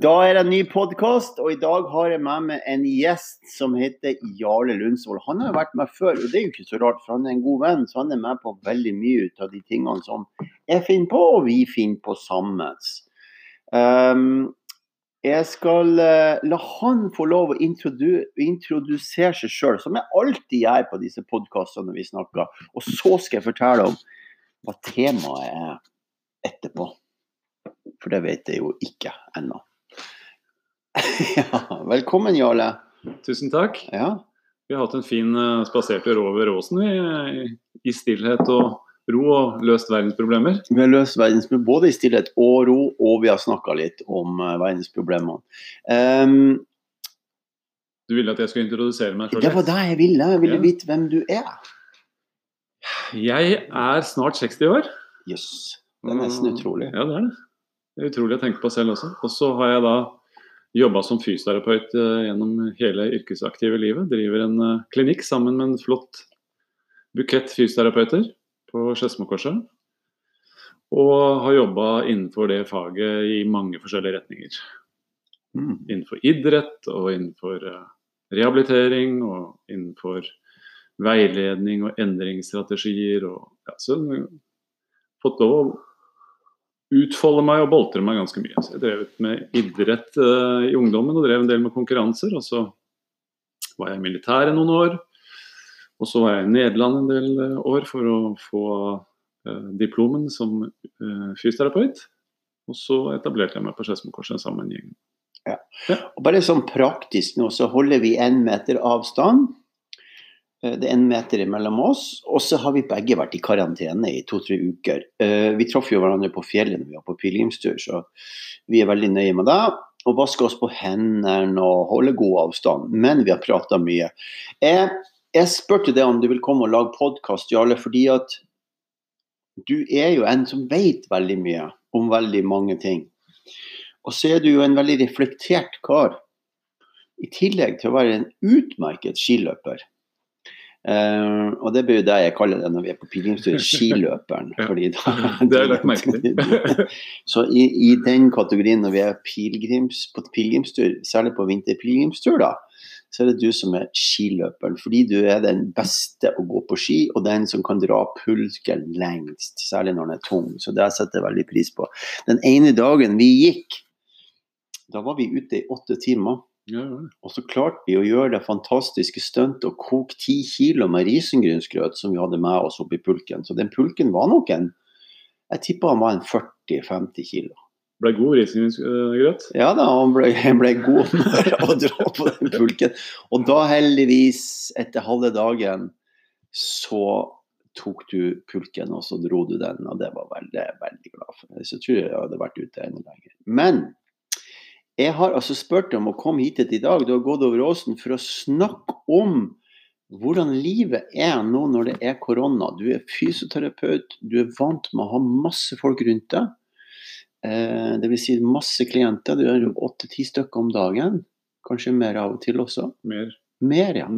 Da er det en ny podkast, og i dag har jeg med meg en gjest som heter Jarle Lundsvold. Han har jo vært med før, og det er jo ikke så rart, for han er en god venn. Så han er med på veldig mye av de tingene som jeg finner på, og vi finner på sammen. Um, jeg skal uh, la han få lov å introdu introdusere seg sjøl, som jeg alltid gjør på disse podkastene vi snakker. Og så skal jeg fortelle om hva temaet er etterpå. For det vet jeg jo ikke ennå. ja, velkommen, Jarle. Tusen takk. Ja. Vi har hatt en fin uh, spasertur over åsen i, i stillhet og ro og løst verdensproblemer. Vi har løst verdensproblemer både i stillhet og ro, og vi har snakka litt om uh, verdensproblemene. Um, du ville at jeg skulle introdusere meg sjøl? Det var det jeg ville. Jeg ville ja. vite hvem du er. Jeg er snart 60 år. Jøss. Yes. Det er nesten utrolig. Ja, det er det. Det er utrolig å tenke på selv også. Og så har jeg da jobba som fysioterapeut uh, gjennom hele yrkesaktive livet. Driver en uh, klinikk sammen med en flott bukett fysioterapeuter på Skedsmokorset. Og har jobba innenfor det faget i mange forskjellige retninger. Mm. Innenfor idrett og innenfor uh, rehabilitering og innenfor veiledning og endringsstrategier. Og, ja, så fått lov utfolde meg og boltre meg ganske mye. Så jeg drev med idrett uh, i ungdommen og drev en del med konkurranser. Og så var jeg i militæret noen år. Og så var jeg i Nederland en del uh, år for å få uh, diplomen som fysioterapeut. Og så etablerte jeg meg på Skedsmokorset sammen med en gjeng. Ja. ja. Og bare sånn praktisk nå, så holder vi én meter avstand. Eh, det er en meter mellom oss. Og så har vi begge vært i karantene i to-tre uker. Eh, vi traff jo hverandre på fjellet når vi var på pilegrimstur, så vi er veldig nøye med det. Og vaske oss på hendene og holde god avstand. Men vi har prata mye. Jeg, jeg spurte deg om du vil komme og lage podkast, Jarle, fordi at du er jo en som vet veldig mye om veldig mange ting. Og så er du jo en veldig reflektert kar. I tillegg til å være en utmerket skiløper. Uh, og det blir jo det jeg kaller det når vi er på pilegrimstur, skiløperen. ja, det har jeg lagt merke til. så i, i, den kategorien når vi er pilgrims, på pilegrimstur, særlig på vinterpilegrimstur, da, så er det du som er skiløperen. Fordi du er den beste å gå på ski, og den som kan dra pulken lengst. Særlig når den er tung. Så det setter jeg veldig pris på. Den ene dagen vi gikk, da var vi ute i åtte timer. Ja, ja. Og så klarte vi å gjøre det fantastiske stuntet å koke ti kilo med risengrynsgrøt som vi hadde med oss oppi pulken. Så den pulken var nok en Jeg tippa han var en 40-50 kilo. Ble god risengrynsgrøt? Ja da, han ble, ble god med å dra på den pulken. Og da heldigvis, etter halve dagen, så tok du pulken og så dro du den, og det var veldig, veldig glad for. Så tror jeg jeg hadde vært ute enda lenger. Men jeg har altså spurt om å komme hit i dag. Du har gått over åsen for å snakke om hvordan livet er nå når det er korona. Du er fysioterapeut, du er vant med å ha masse folk rundt deg. det Dvs. Si masse klienter. Du har åtte-ti stykker om dagen. Kanskje mer av og til også. Mer. Mer, ja.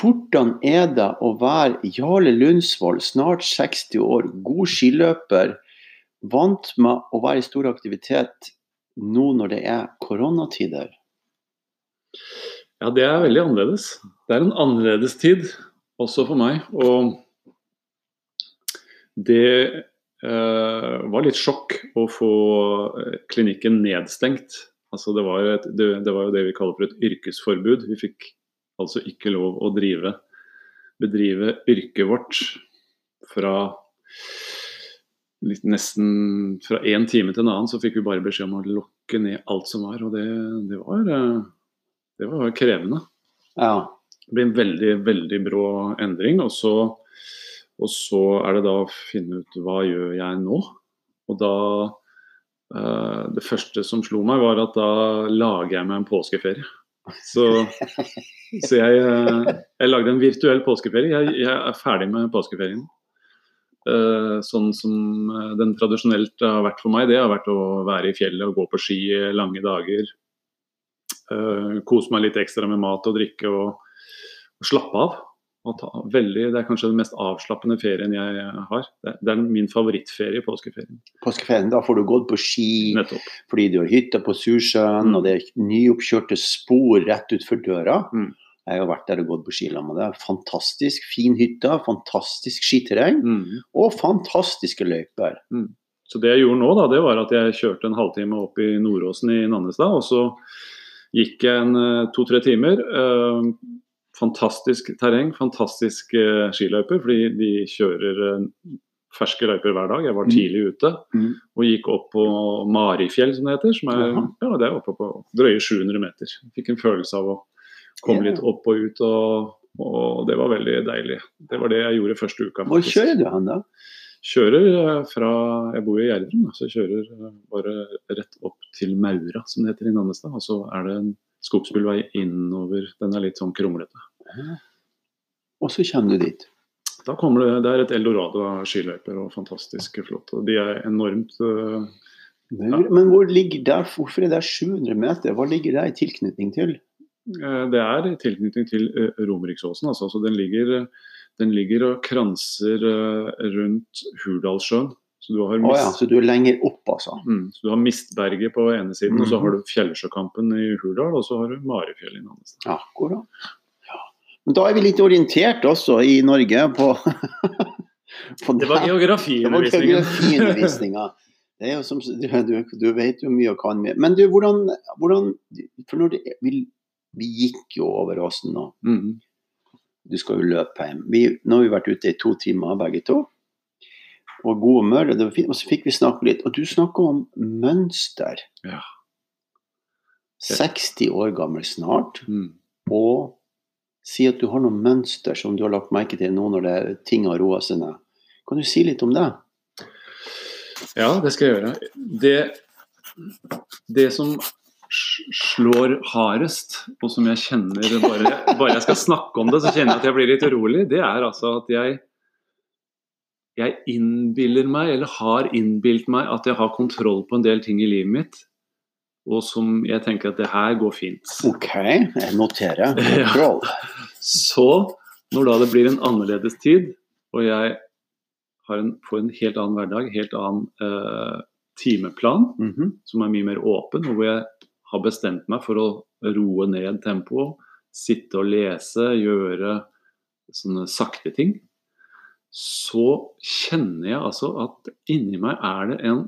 Hvordan er det å være Jarle Lundsvold, snart 60 år, god skiløper, vant med å være i stor aktivitet, nå når det er koronatider? Ja, det er veldig annerledes. Det er en annerledes tid også for meg. Og det eh, var litt sjokk å få eh, klinikken nedstengt. Altså det, var et, det, det, var jo det vi kaller for et yrkesforbud. Vi fikk altså ikke lov å drive, bedrive yrket vårt fra nesten fra én time til en annen så fikk vi bare beskjed om å lukke ned alt som var. Og det, det, var, eh, det var, krevende. Ja. Det ble en veldig, veldig brå endring. Og så, og så, er det da å finne ut hva gjør jeg nå? Og da uh, Det første som slo meg, var at da lager jeg meg en påskeferie. Så, så jeg, eh, jeg, lagde en virtuell påskeferie. Jeg, jeg er ferdig med påskeferien. Eh, sånn som eh, den tradisjonelt har vært for meg, det har vært å være i fjellet og gå på ski lange dager. Eh, kose meg litt ekstra med mat og drikke og, og slappe av. Og ta, veldig, det er kanskje den mest avslappende ferien jeg har. Det, det er min favorittferie, påskeferien. Påskeferien, da får du gått på ski Nettopp. fordi du har hytta på Sursjøen, Mm. og det er nyoppkjørte spor rett utfor døra. Mm. Jeg har vært der og gått på ski med deg. Fantastisk fin hytte, fantastisk skiterreng Mm. og fantastiske løyper. Så det jeg gjorde nå, da, det var at jeg kjørte en halvtime opp i Nordåsen i Nannestad. Og så gikk jeg en eh, to-tre timer. eh, fantastisk terreng, fantastisk eh, skiløyper, fordi de kjører eh, ferske løyper hver dag. Jeg var Mm. tidlig ute Mm. og gikk opp på Marifjell, som det heter. Som er, ja, det er oppe på drøye 700 meter. Fikk en følelse av å Ja. litt opp og ut, og, og det var veldig deilig. Det var det jeg gjorde første uka. Hvor kjører du han da? Kjører eh, fra Jeg bor i Gjerdrum, så jeg kjører eh, bare rett opp til Maura, som det heter i Nannestad. Og så er det en skogsbilvei innover. Den er litt sånn kronglete. Og så kommer du dit. Da kommer det, det er et eldorado av skiløyper og fantastisk flott. Og de er enormt uh, Men, men hvor ligger der, hvorfor er det 700 meter? Hva ligger det i tilknytning til? Eh, Det er i tilknytning til eh, Romeriksåsen. Altså, så den ligger, den ligger og kranser eh, rundt Hurdalssjøen. Så du har Å ja, så du er lenger opp, altså. mm, så du har Mistberget på ene siden, og så har du Fjellsjøkampen i Hurdal, og så har du Marifjell i Nannestad. Ja, akkurat. Ja. Men da er vi litt orientert også i Norge på, på Det var Det var geografiundervisninga. Er som, du, du, du vet jo mye og kan mye. Men du, hvordan, hvordan For når det, vi, vi gikk jo over åsen nå. Mm. Du skal jo løpe hjem. Vi, nå har vi vært ute i to timer begge to. Og god humør. Og, og så fikk vi snakke litt. Og du snakker om mønster. Ja. 60 år gammel snart. Mm. Og si at du har noen mønster som du har lagt merke til nå når det, ting har roa seg ned. Kan du si litt om det? Ja, det skal jeg gjøre. Det, det som slår hardest, og som jeg kjenner bare, bare jeg skal snakke om det, så kjenner jeg at jeg blir litt urolig, det er altså at jeg jeg innbiller meg, eller har innbilt meg, at jeg har kontroll på en del ting i livet mitt. Og som jeg tenker at det her går fint. OK, jeg noterer. Ja. Så, når da det blir en annerledes tid, og jeg har en, får en helt annen hverdag, helt annen uh, timeplan, Mhm. som er mye mer åpen, og hvor jeg har bestemt meg for å roe ned tempoet, sitte og lese, gjøre sånne sakte ting, så kjenner jeg altså at inni meg er det en,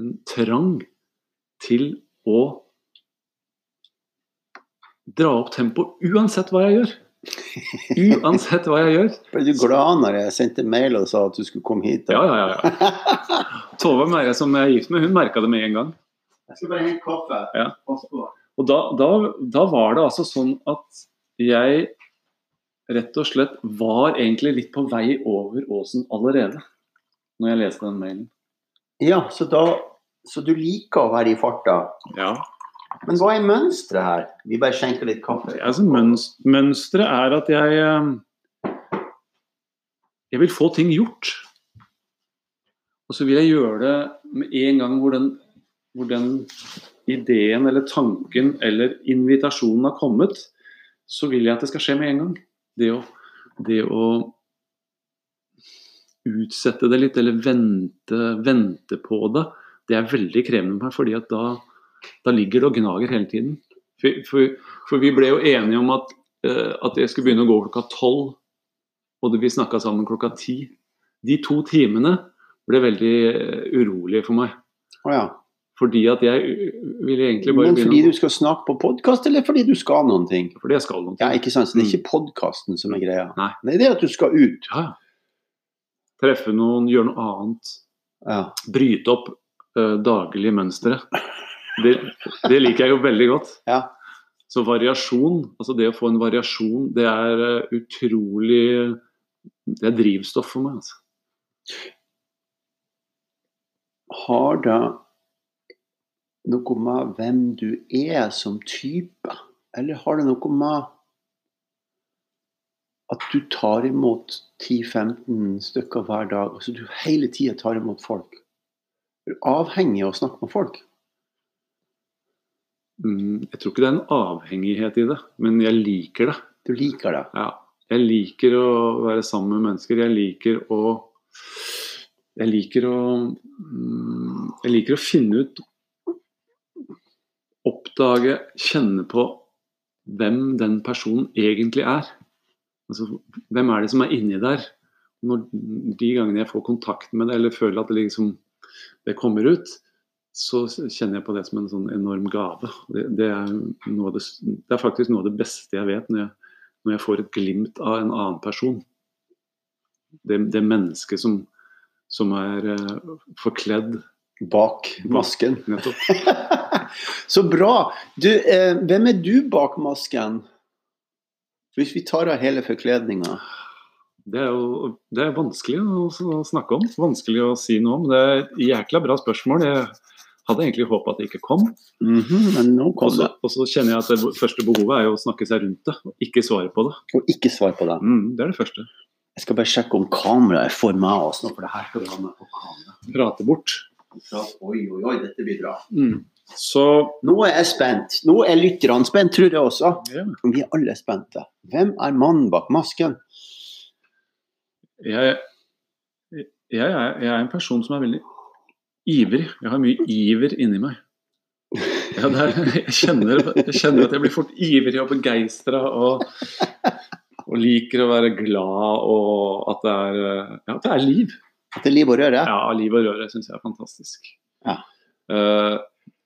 en trang til å dra opp tempoet uansett hva jeg gjør. Uansett hva jeg gjør. Ble du glad når jeg sendte mail og sa at du skulle komme hit? da? Ja, ja, ja. Tove som jeg er gift med, hun merka det med en gang. Jeg skal bare hente kaffe. Ja. Pass på. Og da, da, da var det altså sånn at jeg rett og slett var egentlig litt på vei over åsen allerede. Når jeg leste den mailen. Ja, så da Så du liker å være i farta. Ja. Men hva er mønsteret her? Vi bare skjenker litt kaffe. Altså, mønsteret er at jeg eh, Jeg vil få ting gjort. Og så vil jeg gjøre det med en gang hvor den, hvor den ideen eller tanken eller invitasjonen har kommet, så vil jeg at det skal skje med en gang. Det å, det å utsette det litt, eller vente, vente på det, det er veldig krevende for meg, fordi at da, da ligger det og gnager hele tiden. For, for, for vi ble jo enige om at, eh, at jeg skulle begynne å gå klokka tolv, og vi snakka sammen klokka ti. De to timene ble veldig eh, urolige for meg. Oh, ja. Fordi at jeg vil egentlig bare Men fordi begynne du skal snakke på podkast, eller fordi du skal noen ting? Fordi jeg skal noe. Ja, ikke sant? Så det er Mm. ikke podkasten som er greia. Nei. Det er at du skal ut. Ja. Treffe noen, gjøre noe annet. Ja. Bryte opp uh, daglige mønstre. Det, det liker jeg jo veldig godt. Ja. Så variasjon, altså det å få en variasjon, det er eh, utrolig Det er drivstoff for meg. altså. Har det noe med hvem du er som type, eller har det noe med at du tar imot 10-15 stykker hver dag, altså du hele tida tar imot folk? Du er avhengig av å snakke med folk. Mm, jeg tror ikke det er en avhengighet i det, men jeg liker det. Du liker det. Ja. Jeg liker å være sammen med mennesker. Jeg liker å Jeg liker å mm, Jeg liker å finne ut Oppdage, kjenne på hvem den personen egentlig er. Altså, hvem er det som er inni der? Når, de gangene jeg får kontakt med det, eller føler at det, liksom, det kommer ut, så kjenner jeg på det som en sånn enorm gave. Det, det, er, det, det er, faktisk noe av det beste jeg vet, når jeg, når jeg får et glimt av en annen person. Det, det mennesket som, som er uh, forkledd Bak masken. Nettopp. så bra! Du, eh, hvem er du bak masken? Hvis vi tar av hele forkledninga? Det er jo det er vanskelig å, å snakke om. Vanskelig å si noe om. Det er et jækla bra spørsmål. Jeg hadde egentlig håpa at det ikke kom. Mm -hmm, men nå kom det. Og så kjenner jeg at det første behovet er å snakke seg rundt det, og ikke svare på det. Og ikke svare på det. Mm, det er det første. Jeg skal bare sjekke om kameraet er for meg nå, for det her skal du ha med på kamera. Prate bort. Oi, oi, oi, dette blir bra. Mm. Så Nå er jeg spent. Nå er lytterne spent, tror jeg også. Ja. Vi er alle spente. Hvem er mannen bak masken? Jeg, jeg, jeg, er en person som er veldig ivrig. Jeg har mye iver inni meg. Ja, er, jeg, kjenner, jeg, kjenner, at jeg blir fort ivrig og begeistra og, og, liker å være glad og at det er, ja, at det er liv. At det er liv og røre? Ja, liv og røre syns jeg er fantastisk. Ja. Uh,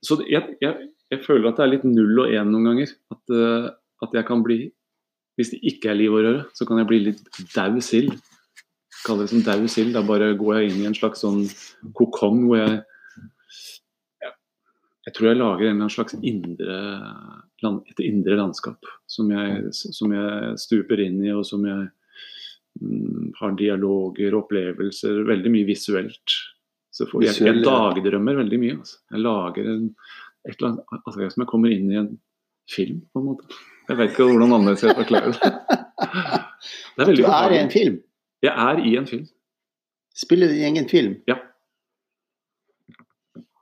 så jeg, jeg, jeg, føler at det er litt null og én noen ganger. At, uh, at, jeg kan bli Hvis det ikke er liv og røre, så kan jeg bli litt dau sild. Kaller det som dau sild. Da bare går jeg inn i en slags sånn kokong hvor jeg Jeg tror jeg lager en slags indre, et indre landskap som jeg, som jeg stuper inn i, og som jeg mm, har dialoger, og opplevelser, veldig mye visuelt. Så får, jeg, jeg dagdrømmer veldig mye. Altså. Jeg lager en, et eller annet altså, Som jeg kommer inn i en film, på en måte. Jeg vet ikke hvordan annerledes jeg forklarer det. det er du er i en film? Jeg er i en film. Spiller du i egen film? Ja.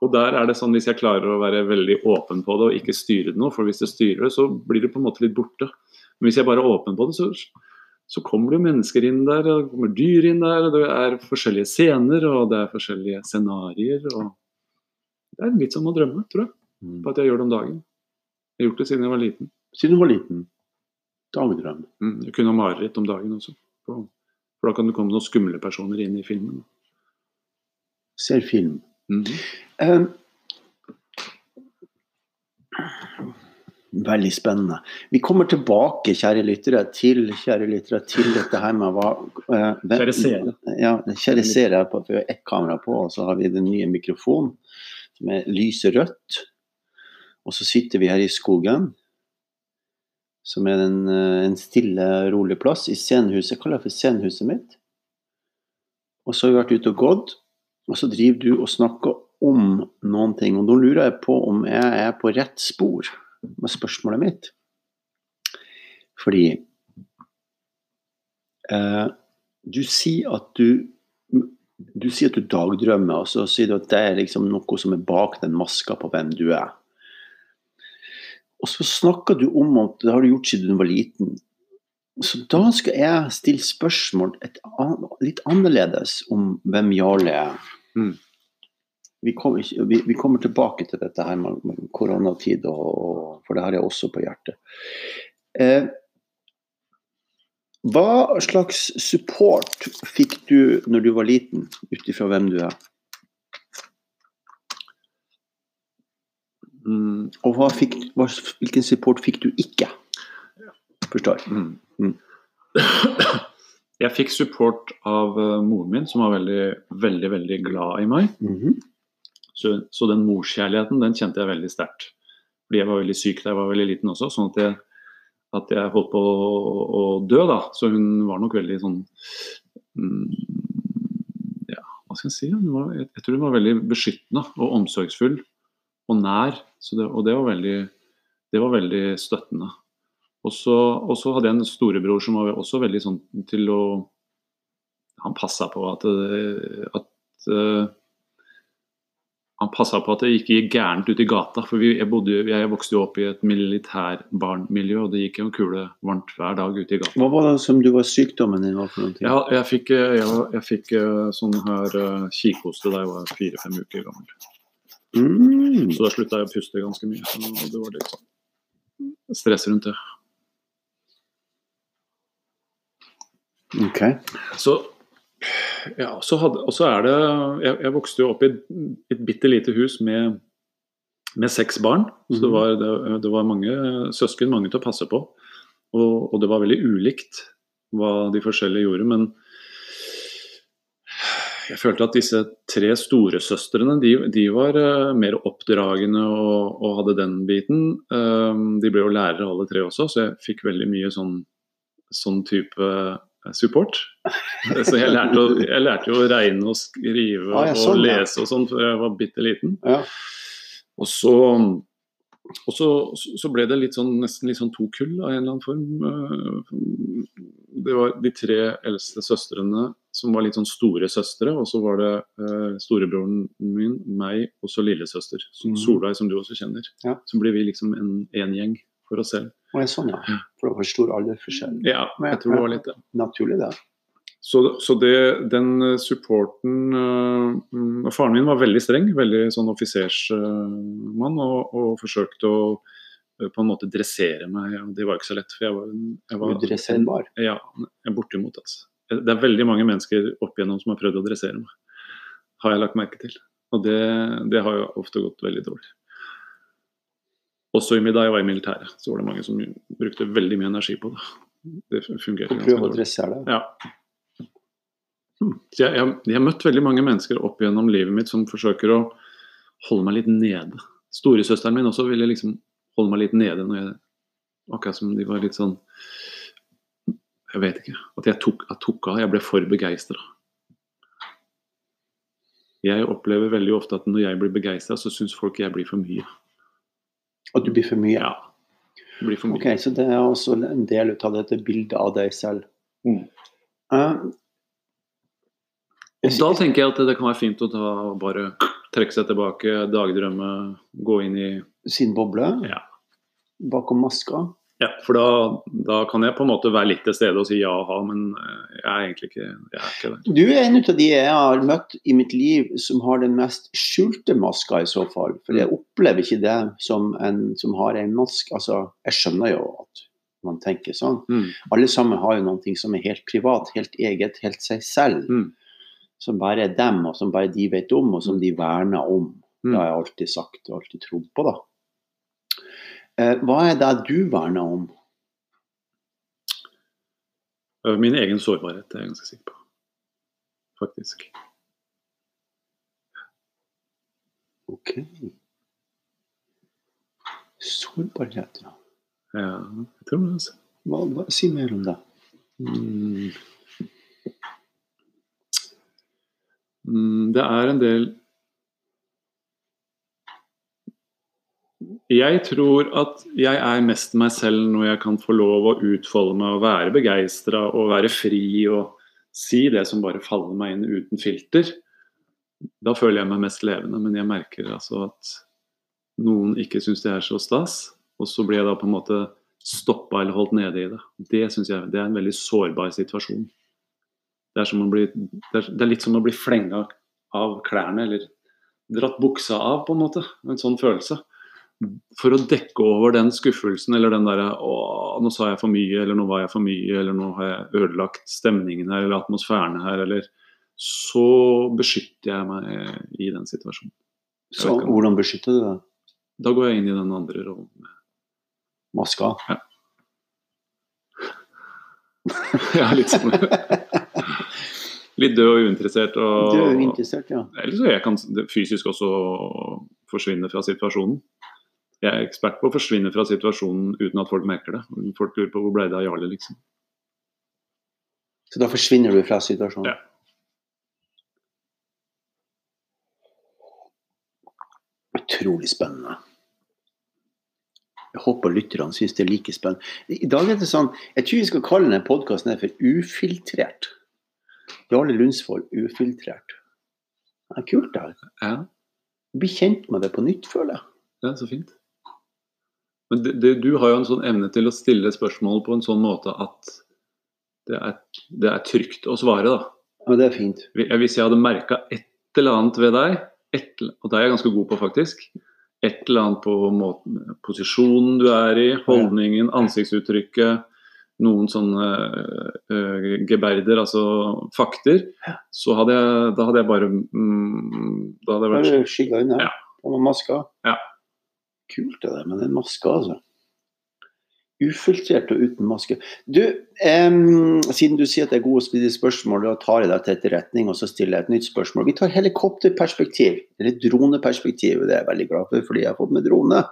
Og der er det sånn hvis jeg klarer å være veldig åpen på det og ikke styre det noe, for hvis det styrer det, så blir det på en måte litt borte. Men hvis jeg bare er åpen på det, så så kommer det mennesker inn der, og det kommer dyr inn der, og det er forskjellige scener og det er forskjellige scenarioer. Det er litt som å drømme, tror jeg, mm. på at jeg gjør det om dagen. Jeg har gjort det siden jeg var liten. Siden du var liten? Dagdrøm? Mm, jeg kunne ha mareritt om dagen også. For da kan det komme noen skumle personer inn i filmen. Ser film. Mm um, Veldig spennende. Vi kommer tilbake, kjære lyttere, til, kjære lyttere, til dette her med hva uh, Kjære seere. Ja, kjære seere. Vi har ett kamera på, og så har vi den nye mikrofonen som er lyserødt. Og så sitter vi her i skogen, som er en, uh, en stille, rolig plass, i scenehuset. Jeg kaller det for scenehuset mitt. Og så har vi vært ute og gått, og så driver du og snakker om noen ting. Og nå lurer jeg på om jeg er på rett spor med spørsmålet mitt. Fordi eh, du sier at du du sier at du dagdrømmer, og så sier du at det er liksom noe som er bak den maska på hvem du er. Og så snakker du om at det har du gjort siden du var liten. Så da skal jeg stille spørsmål et, litt annerledes om hvem Jarle er. Mm vi, kom, vi, vi, kommer tilbake til dette her med, med koronatid, og, for det har jeg også på hjertet. Eh, hva slags support fikk du når du var liten, ut ifra hvem du er? Mm, og fikk, hva, hvilken support fikk du ikke? Forstår. Mm. Mm. Jeg fikk support av uh, moren min, som var veldig, veldig veldig glad i meg. Mm -hmm. Så, så, den morskjærligheten den kjente jeg veldig sterkt. Fordi jeg var veldig syk da jeg var veldig liten også. sånn at jeg, at jeg holdt på å, å, dø, da. Så hun var nok veldig sånn mm, Ja, hva skal jeg si? Var, jeg, jeg, tror hun var veldig beskyttende og omsorgsfull og nær. Det, og det var, veldig, det var veldig støttende. Og så hadde jeg en storebror som var også veldig sånn til å Han passa på at, at han passa på at det ikke gikk gærent ute i gata. For vi, jeg, bodde, jeg vokste jo opp i et militærbarnmiljø, og det gikk jo en kule varmt hver dag ute i gata. Hva var det som du var sykdommen din var for noen Ja, jeg fikk, eh, jeg, jeg fikk eh, sånn her eh, kikhoste da jeg var fire-fem uker gammel. Mm. Så da slutta jeg å puste ganske mye. Så det var litt sånn stress rundt det. Ok. Så ja, så hadde, og så er det jeg, jeg vokste jo opp i et, bitte lite hus med, med seks barn. Så det Mhm. var, det, det var mange søsken, mange til å passe på. Og, og det var veldig ulikt hva de forskjellige gjorde. Men jeg følte at disse tre storesøstrene de, de var eh, mer oppdragende og, og hadde den biten. Um, de ble jo lærere alle tre også, så jeg fikk veldig mye sånn, sånn type eh, support. Så jeg lærte, å, jeg lærte jo å regne og skrive Ah, sånn, og lese og sånn før jeg var bitte liten. Ja. Og så, og så, så ble det litt sånn, nesten litt sånn to kull av en eller annen form. Eh, Det var de tre eldste søstrene som var litt sånn store søstre, og så var det eh, storebroren min, meg og så lillesøster, som Mhm. Solveig, som du også kjenner. Ja. Så ble vi liksom en, en gjeng for oss selv. Og en sånn, ja. For det var for stor aldersforskjell. Ja, jeg tror det var litt det. Naturlig, det. Så, så det, den supporten mm, Faren min var veldig streng, veldig sånn offisersmann, og, og forsøkte å eh, på en måte dressere meg. og Det var ikke så lett. for jeg var, jeg var Udresserbar. Ja, jeg er bortimot. Altså. Det er veldig mange mennesker opp igjennom som har prøvd å dressere meg. Har jeg lagt merke til. Og det, det har jo ofte gått veldig dårlig. Også da jeg var i militæret, så var det mange som brukte veldig mye energi på det. Det fungerte ganske prøve å dårlig. dressere deg. Ja. Så jeg, jeg, jeg har møtt veldig mange mennesker opp gjennom livet mitt som forsøker å holde meg litt nede. Storesøsteren min også ville liksom holde meg litt nede når jeg Akkurat som de var litt sånn Jeg vet ikke. At jeg tok, jeg tok av. Jeg ble for begeistra. Jeg opplever veldig ofte at når jeg blir begeistra, så syns folk jeg blir for mye. At du blir for mye. Ja. Det blir for mye. Ok, Så det er også en del av dette bildet av deg selv. Mm. Uh, da tenker jeg at det kan være fint å ta, bare trekke seg tilbake, dagdrømme, gå inn i sin boble Ja. bakom maska. Ja, for da, da kan jeg på en måte være litt til stede og si ja og ha, men eh, jeg er egentlig ikke, jeg er ikke det. Du er en av de jeg har møtt i mitt liv som har den mest skjulte maska, i så fall. For jeg opplever ikke det som en som har en maske. Altså, jeg skjønner jo at man tenker sånn. Mm. Alle sammen har jo noe som er helt privat, helt eget, helt seg selv. Mm. Som bare er dem, og som bare de vet om, og som de verner om. Mm. Det har jeg alltid sagt og alltid trodd på, da. Eh, hva er det du verner om? Eh, Min egen sårbarhet det er jeg ganske sikker på. Faktisk. Ok. Sårbarhet, ja. Ja, jeg tror det. Altså. Hva, hva, si mer om det. Mm. Mm, Det er en del Jeg tror at jeg er mest meg selv når jeg kan få lov å utfolde meg og være begeistra og være fri og si det som bare faller meg inn uten filter. Da føler jeg meg mest levende, men jeg merker altså at noen ikke syns det er så stas. Og så blir jeg da på en måte stoppa eller holdt nede i det. Det synes jeg det er en veldig sårbar situasjon. Det er, bli, det er, det er litt som å bli flenga av klærne, eller dratt buksa av, på en måte. En sånn følelse. For å dekke over den skuffelsen eller den derre Å, nå sa jeg for mye, eller nå var jeg for mye, eller nå har jeg ødelagt stemningen her, eller atmosfæren her, eller Så beskytter jeg meg i den situasjonen. Så hvordan beskytter du deg? Da går jeg inn i den andre rollen. Maska? Ja, litt sånn. Litt død og uinteressert. Og, død og uinteressert, interessert, ja. Eller så jeg kan fysisk også forsvinne fra situasjonen. Jeg er ekspert på å forsvinne fra situasjonen uten at folk merker det. Folk lurer på hvor ble det av Jarle, liksom. Så da forsvinner du fra situasjonen? Ja. Utrolig spennende. Jeg håper lytterne syns det er like spennende. I dag er det sånn, Jeg tror vi skal kalle denne podkasten for Ufiltrert. Jarle Lundsvold, ufiltrert. Det er kult, det her. Ja. Bli kjent med det på nytt, føler jeg. Ja, så fint. Men det, det, du har jo en sånn evne til å stille spørsmål på en sånn måte at det er, det er trygt å svare, da. Ja, det er fint. Hvis jeg hadde merka et eller annet ved deg, et, og det er jeg ganske god på faktisk, et eller annet på måten, posisjonen du er i, holdningen, ansiktsuttrykket, noen sånne uh, geberder, altså fakter, så hadde jeg, da hadde jeg bare mm, Da hadde jeg vært Skygga unna. Ja. Og maska. Ja. Kult det der med den maska, altså. Ufiltrert og uten maske. Du, eh, siden du sier at det er god å spille spørsmål, da tar jeg deg til etterretning og så stiller jeg et nytt spørsmål. Vi tar helikopterperspektiv, eller droneperspektiv. Det er jeg veldig glad for, fordi jeg har fått med drone.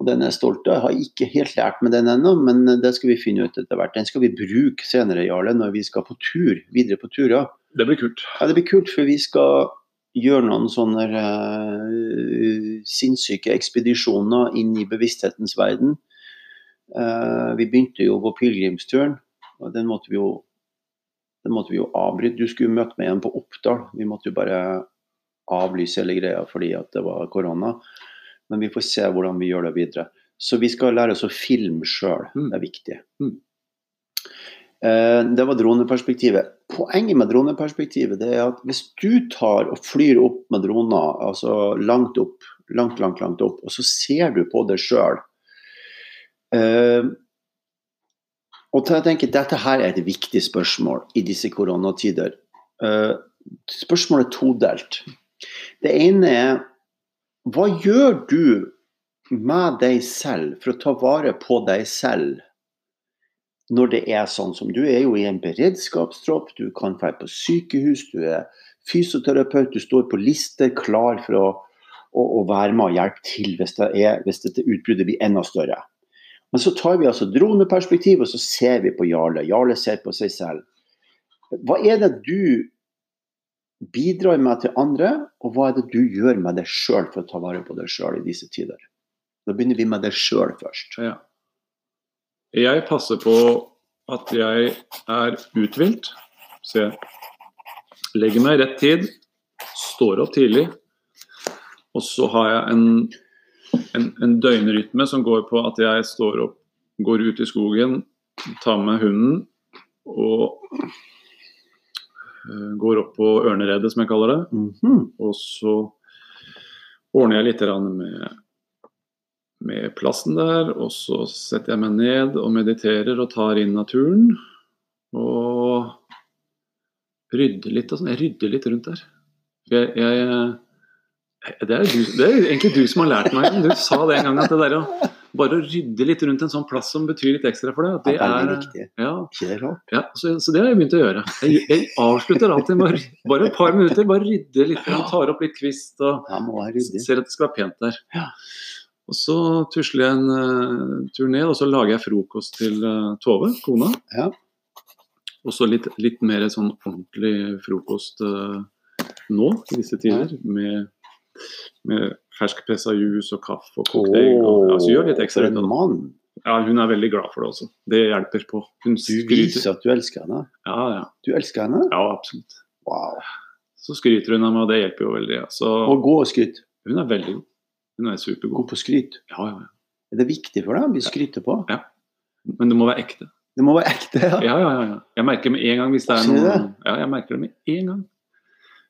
Og den er jeg stolt av. Jeg har ikke helt lært med den ennå, men det skal vi finne ut etter hvert. Den skal vi bruke senere, Jarle, når vi skal på tur, videre på turer. Det blir kult. Ja, det blir kult, for vi skal gjøre noen sånne uh, sinnssyke ekspedisjoner inn i bevissthetens verden. Uh, vi begynte jo på pilegrimsturen, og den måtte vi jo den måtte vi jo avbryte. Du skulle møte meg igjen på Oppdal. Vi måtte jo bare avlyse hele greia fordi at det var korona. Men vi får se hvordan vi gjør det videre. Så vi skal lære oss å filme sjøl. Mm. Det er viktig. Mm. Eh, det var droneperspektivet. Poenget med droneperspektivet det er at hvis du tar og flyr opp med droner, altså langt opp, langt, langt, langt opp, og så ser du på det sjøl eh, Og jeg tenker dette her er et viktig spørsmål i disse koronatider. Eh, spørsmålet er todelt. Det ene er hva gjør du med deg selv for å ta vare på deg selv når det er sånn som du er jo i en beredskapstropp, du kan dra på sykehus, du er fysioterapeut, du står på lister klar for å, å, å være med og hjelpe til hvis, det er, hvis dette utbruddet blir enda større. Men så tar vi altså droneperspektiv, og så ser vi på Jarle. Jarle ser på seg selv. Hva er det du bidrar med til andre, og hva er det du gjør med deg sjøl for å ta vare på deg sjøl i disse tider? Da begynner vi med deg sjøl først. Ja. Jeg passer på at jeg er uthvilt, så jeg legger meg i rett tid, står opp tidlig, og så har jeg en, en, en døgnrytme som går på at jeg står opp, går ut i skogen, tar med hunden og øh, går opp på ørneredet, som jeg kaller det. Mhm. Og så ordner jeg litt med, med plassen der, og så setter jeg meg ned og mediterer og tar inn naturen. Og rydder litt og sånn. Jeg rydder litt rundt der. Jeg, jeg, det, er du, det er egentlig du som har lært meg Du sa det en gang at det der å bare å rydde litt rundt en sånn plass som betyr litt ekstra for deg, det Ja, veldig er riktig. ja, Ikke rart? ja, så, så det har jeg begynt å gjøre. Jeg, jeg avslutter alltid med bare et par minutter, bare rydde litt, tar opp litt kvist og ser at det skal være pent der. Ja. Og så tusler jeg en eh, tur ned, og så lager jeg frokost til eh, Tove, kona. Ja. Og så litt, litt mer sånn ordentlig frokost eh, nå, i disse tider, med, med ferskpressa juice og kaffe og kokt egg. Og, ja, så gjør litt ekstra ut av det. Ja, hun er veldig glad for det også. Det hjelper på. Hun Du viser at du elsker henne. Ja, ja. Du elsker henne? ja, absolutt. Wow. Så skryter hun av meg, og det hjelper jo veldig. Ja. Så Og gå og skryt. hun er veldig god. Hun er supergod. supergod. på skryt. Ja, ja, ja. Er det viktig for deg å bli skrytet på? Ja. Men det må være ekte. Det må være ekte. Ja. Ja, ja, ja. ja. Jeg merker med en gang hvis det er noen det? Ja, jeg merker det med en gang.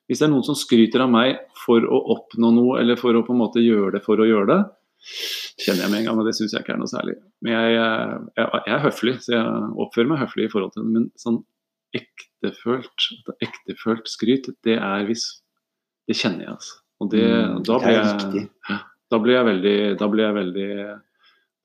Hvis det er noen som skryter av meg for å oppnå noe, eller for å på en måte gjøre det for å gjøre det, kjenner jeg med en gang, og det syns jeg ikke er noe særlig. Men jeg, jeg, jeg er høflig, så jeg oppfører meg høflig i forhold til det. Men sånn ektefølt, ektefølt skryt, det er hvis Det kjenner jeg, altså. Og det, Mm, da det blir er jeg riktig. Da blir jeg veldig Da blir jeg veldig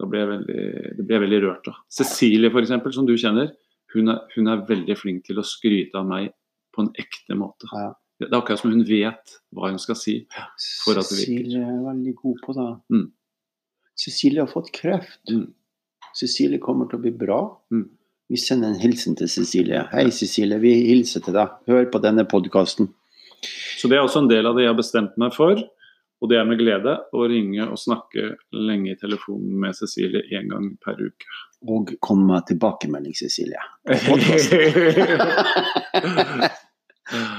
blir jeg veldig, det blir jeg veldig rørt av. Cecilie, eksempel, som du kjenner, hun er, hun er veldig flink til å skryte av meg på en ekte måte. Ja. Det er akkurat som hun vet hva hun skal si. For at det virker. Cecilie er veldig god på det. Mm. Cecilie har fått kreft. Mm. Cecilie kommer til å bli bra. Mm. Vi sender en hilsen til Cecilie. Hei, Cecilie. Vi hilser til deg. Hør på denne podkasten. Så det er også en del av det jeg har bestemt meg for. Og det er med glede å ringe og snakke lenge i telefonen med Cecilie én gang per uke. Og kom med tilbakemelding, Cecilie.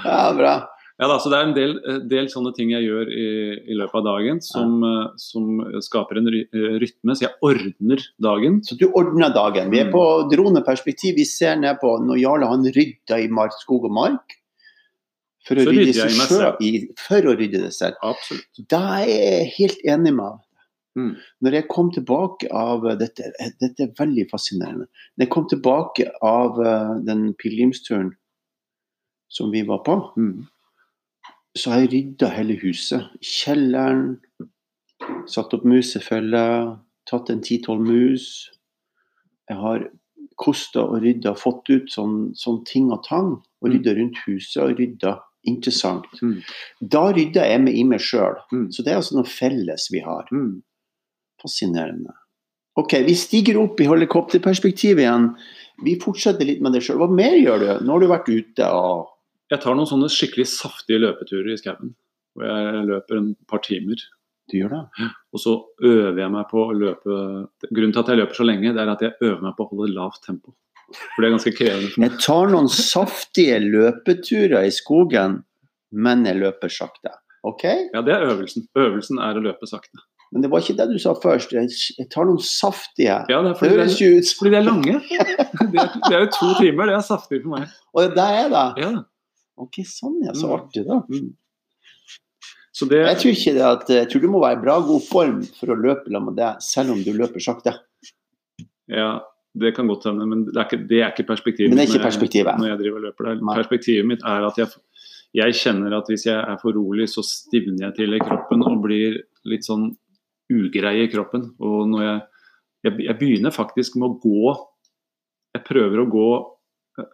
Ja, bra. Ja, da, så Det er en del, eh, del sånne ting jeg gjør i, i løpet av dagen som, ja. som skaper en eh, rytme. Så jeg ordner dagen. Så du ordner dagen. Vi er Mm. på droneperspektiv. Vi ser ned på når Jarle han rydda i mark, skog og mark. For å, rydde seg selv, i, for å rydde det selv. Absolutt. Da er jeg helt enig med deg. Mm. Når jeg kom tilbake av dette, dette er veldig fascinerende. Når jeg kom tilbake av eh, den pilegrimsturen som vi var på, Mm. så har jeg rydda hele huset. Kjelleren, satt opp musefelle, tatt en ti-tolv mus. Jeg har kosta og rydda, fått ut sånn, sånn ting og tang. Og Mm. rydda rundt huset og rydda. Interessant. Mm. Da rydda jeg meg i meg sjøl. Mm. Så det er altså noe felles vi har. Mm. Fascinerende. Ok, vi stiger opp i helikopterperspektivet igjen. Vi fortsetter litt med det sjøl. Hva mer gjør du? Nå har du vært ute og Jeg tar noen sånne skikkelig saftige løpeturer i skauen. Hvor jeg løper en par timer. Du gjør det? Og så øver jeg meg på å løpe Grunnen til at jeg løper så lenge, det er at jeg øver meg på å holde lavt tempo. For det er ganske krevende for meg. Jeg tar noen saftige løpeturer i skogen, men jeg løper sakte. Ok? Ja, det er øvelsen. Øvelsen er å løpe sakte. Men det var ikke det du sa først. Jeg tar noen saftige. Ja, det Det høres det jo ut fordi de er lange. Det er, det er jo to timer, det er saftig for meg. Og det er det? Ja. Ok, sånn ja. Så Mm. artig, da. Mm. Så det, Jeg tror ikke det at Jeg tror du må være i bra god form for å løpe sammen med deg, selv om du løper sakte. ja, det kan godt hende, men det er ikke, det er ikke perspektivet. Men det er ikke når jeg- perspektivet. Når jeg driver og løper der. Perspektivet mitt er at jeg, jeg kjenner at hvis jeg er for rolig, så stivner jeg til i kroppen og blir litt sånn ugrei i kroppen. Og når jeg, jeg, jeg begynner faktisk med å gå Jeg prøver å gå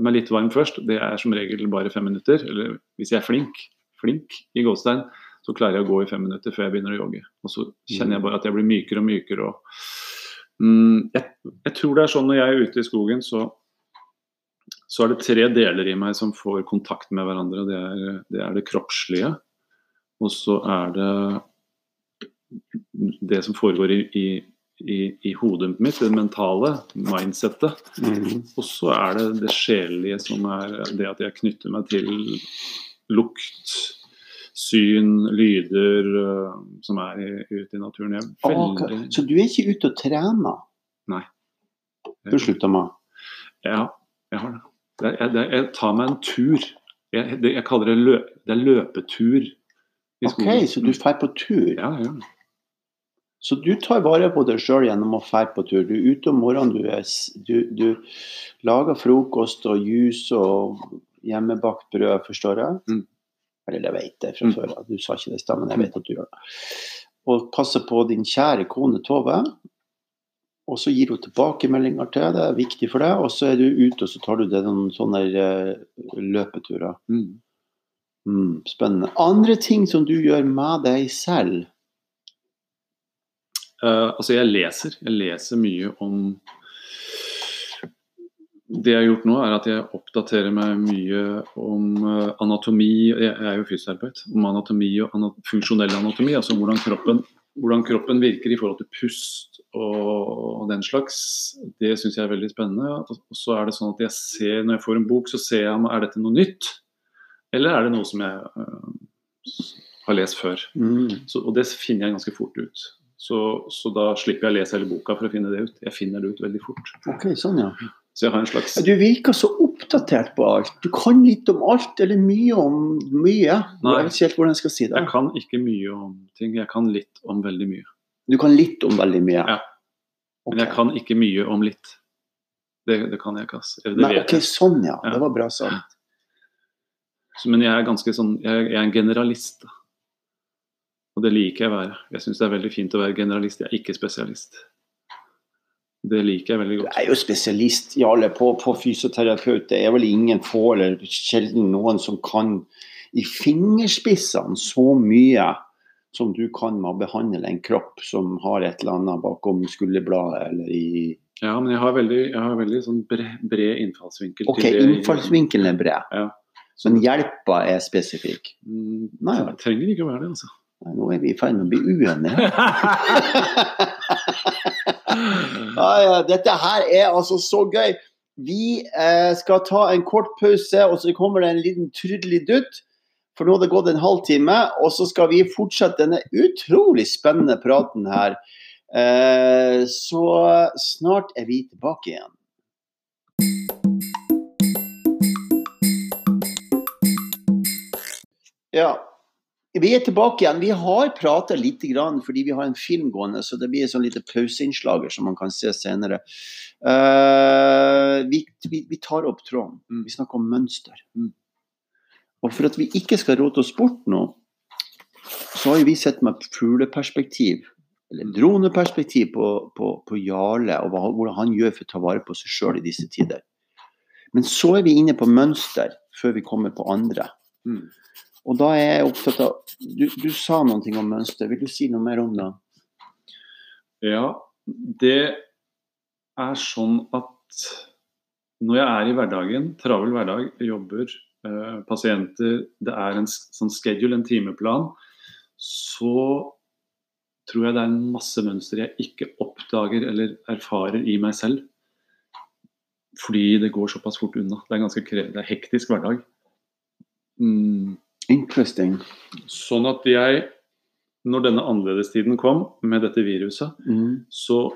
med litt varm først. Det er som regel bare fem minutter. Eller hvis jeg er flink, flink i gåstein, så klarer jeg å gå i fem minutter før jeg begynner å jogge. Og så kjenner jeg bare at jeg blir mykere og mykere. Og, mm, jeg, jeg tror det er sånn når jeg er ute i skogen, så så er det tre deler i meg som får kontakt med hverandre. Det er det, er det kroppslige, og så er det det som foregår i, i, i, i hodet mitt, det mentale, mindsettet. Mm. Og så er det det sjelelige, som er det at jeg knytter meg til lukt, syn, lyder som er ute i naturen. Veldig Så du er ikke ute og trener? Nei. Du slutta med? Ja, jeg har det. Jeg, jeg, jeg tar meg en tur. Jeg, det, jeg kaller det, løp, det løpetur. Ok, så du drar på tur? Ja, ja. Så du tar vare på deg sjøl gjennom å dra på tur. Du er ute om morgenen, du, er, du, du lager frokost og juice og hjemmebakt brød, forstår jeg? Mm. Eller det vet jeg fra Mm. før av, du sa ikke det i stad, men jeg vet at du gjør det. Og passer på din kjære kone Tove. Og så gir hun tilbakemeldinger til deg, det er viktig for deg. Og så er du ute og så tar du deg noen sånne eh, løpeturer. Mm. Mm, spennende. Andre ting som du gjør med deg selv? Uh, altså, jeg leser. Jeg leser mye om Det jeg har gjort nå, er at jeg oppdaterer meg mye om eh, anatomi. Jeg er jo fysioterapeut. Om anatomi og funksjonell anatomi. Altså hvordan kroppen, hvordan kroppen virker i forhold til pust og, den slags. Det syns jeg er veldig spennende. Og så er det sånn at jeg ser, når jeg får en bok, så ser jeg om er dette noe nytt. Eller er det noe som jeg eh, har lest før. Mm. Så, og det finner jeg ganske fort ut. Så, så da slipper jeg å lese hele boka for å finne det ut. Jeg finner det ut veldig fort. Ok, sånn ja. Så jeg har en slags Du virker så oppdatert på alt. Du kan litt om alt, eller mye om mye. Nei. Jeg vet ikke helt hvordan jeg skal si det. Jeg kan ikke mye om ting. Jeg kan litt om veldig mye. Du kan litt om veldig mye. Ja. Men jeg kan ikke mye om litt. Det, det kan jeg ikke, ass. Det Nei, ok, sånn ja. Ja. Det var bra sagt. Men jeg er ganske sånn Jeg, jeg er en generalist. da. Og det liker jeg å være. Jeg syns det er veldig fint å være generalist. Jeg er ikke spesialist. Det liker jeg veldig godt. Du er jo spesialist, Jarle, på, på fysioterapeut. Det er vel ingen få, eller sjelden noen, som kan i fingerspissene så mye som du kan med å behandle en kropp som har et eller annet bakom skulderbladet eller i Ja, men jeg har veldig, jeg har veldig sånn bred, bred innfallsvinkel Ok, innfallsvinkelen er bred, Ja. Men hjelpa er spesifikk. mm, Nei, det trenger ikke å være det, altså. Nå er vi i ferd med å bli uenige. Ja, ja, dette her er altså så gøy. Vi eh, skal ta en kort pause, og så kommer det en liten trudelutt. For nå har det gått en halvtime, og så skal vi fortsette denne utrolig spennende praten her. Eh, så snart er vi tilbake igjen. Ja, vi er tilbake igjen. Vi har prata litt grann, fordi vi har en film gående, så det blir et sånn lite pauseinnslag som man kan se senere. Uh, vi, vi, vi, tar opp tråden. Mm. Vi snakker om mønster. Mm. Og for at vi ikke skal råte oss bort nå, så har vi sett med fugleperspektiv, eller droneperspektiv, på, på, på Jarle og hva, hvordan han gjør for å ta vare på seg sjøl i disse tider. Men så er vi inne på mønster før vi kommer på andre. Mm. Og da er jeg opptatt av du, du, sa noe om mønster. Vil du si noe mer om det? Ja, det er sånn at når jeg er i hverdagen, travel hverdag, jobber, eh, pasienter, det er en sånn schedule, en timeplan, så tror jeg det er en masse mønster jeg ikke oppdager eller erfarer i meg selv. Fordi det går såpass fort unna. Det er en ganske det er hektisk hverdag. Mm. Interesting. Sånn at jeg, når denne annerledestiden kom med dette viruset, mm. så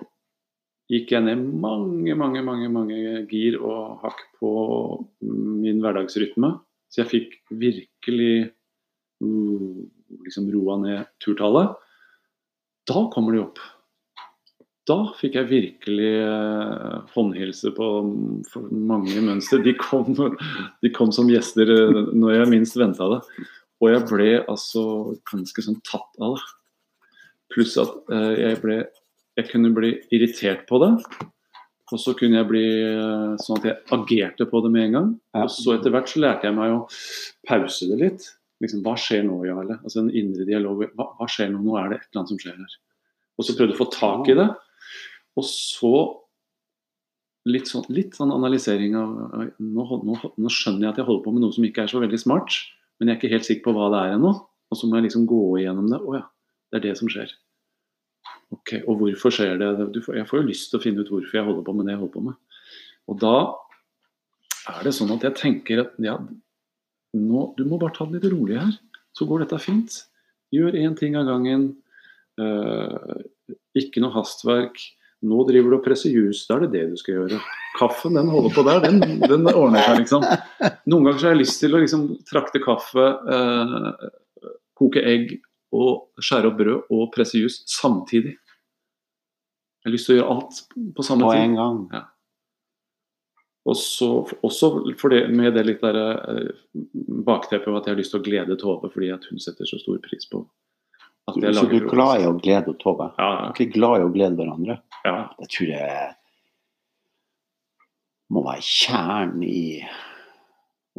gikk jeg ned mange, mange, mange, mange gir og hakk på min hverdagsrytme. Så jeg fikk virkelig uh, liksom roa ned turtallet. Da kommer de opp. Da fikk jeg virkelig uh, håndhilse på mange mønster. De kom, de kom som gjester uh, når jeg minst venta det. Og jeg ble altså ganske sånn tatt av det. Pluss at uh, jeg ble jeg kunne bli irritert på det. Og så kunne jeg bli sånn at jeg agerte på det med en gang. Og så etter hvert så lærte jeg meg å pause det litt. Liksom, hva skjer nå, Jarle? Altså en indre dialog. Hva, hva, skjer nå? Nå er det et eller annet som skjer her. Og så prøvde jeg å få tak i det. Og så litt sånn, litt sånn analysering av nå, nå, nå, skjønner jeg at jeg holder på med noe som ikke er så veldig smart, men jeg er ikke helt sikker på hva det er ennå. Og så må jeg liksom gå igjennom det. Å ja, det er det som skjer. Ok, Og hvorfor skjer det? Jeg får jo lyst til å finne ut hvorfor jeg holder på med det jeg holder på med. Og da er det sånn at jeg tenker at ja, nå, du må bare ta det litt rolig her. Så går dette fint. Gjør én ting av gangen. Uh, ikke noe hastverk. Nå driver du og presser juice, da er det det du skal gjøre. Kaffen den holder på der, den, den ordner seg liksom. Noen ganger så har jeg lyst til å liksom trakte kaffe, eh, koke egg og skjære opp brød og presse juice samtidig. Jeg har lyst til å gjøre alt på samme tid. På en gang. Ja. Og så, også det, med det litt der, eh, bakteppet at jeg har lyst til å glede Tove fordi at hun setter så stor pris på at jeg Så du er glad i å glede Tove? Ja, ja. Du er ikke glad i å glede hverandre? Ja. Det tror jeg må være kjernen i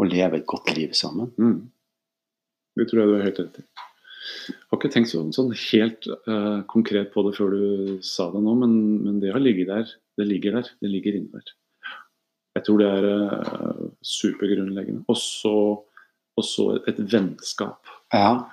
å leve et godt liv sammen. Mm. Det tror jeg du har helt rett i. Jeg har ikke tenkt sånn, sånn helt uh, konkret på det før du sa det nå, men, men, det har ligget der. Det ligger der. Det ligger inni der. Jeg tror det er uh, supergrunnleggende. Og så et vennskap. Ja.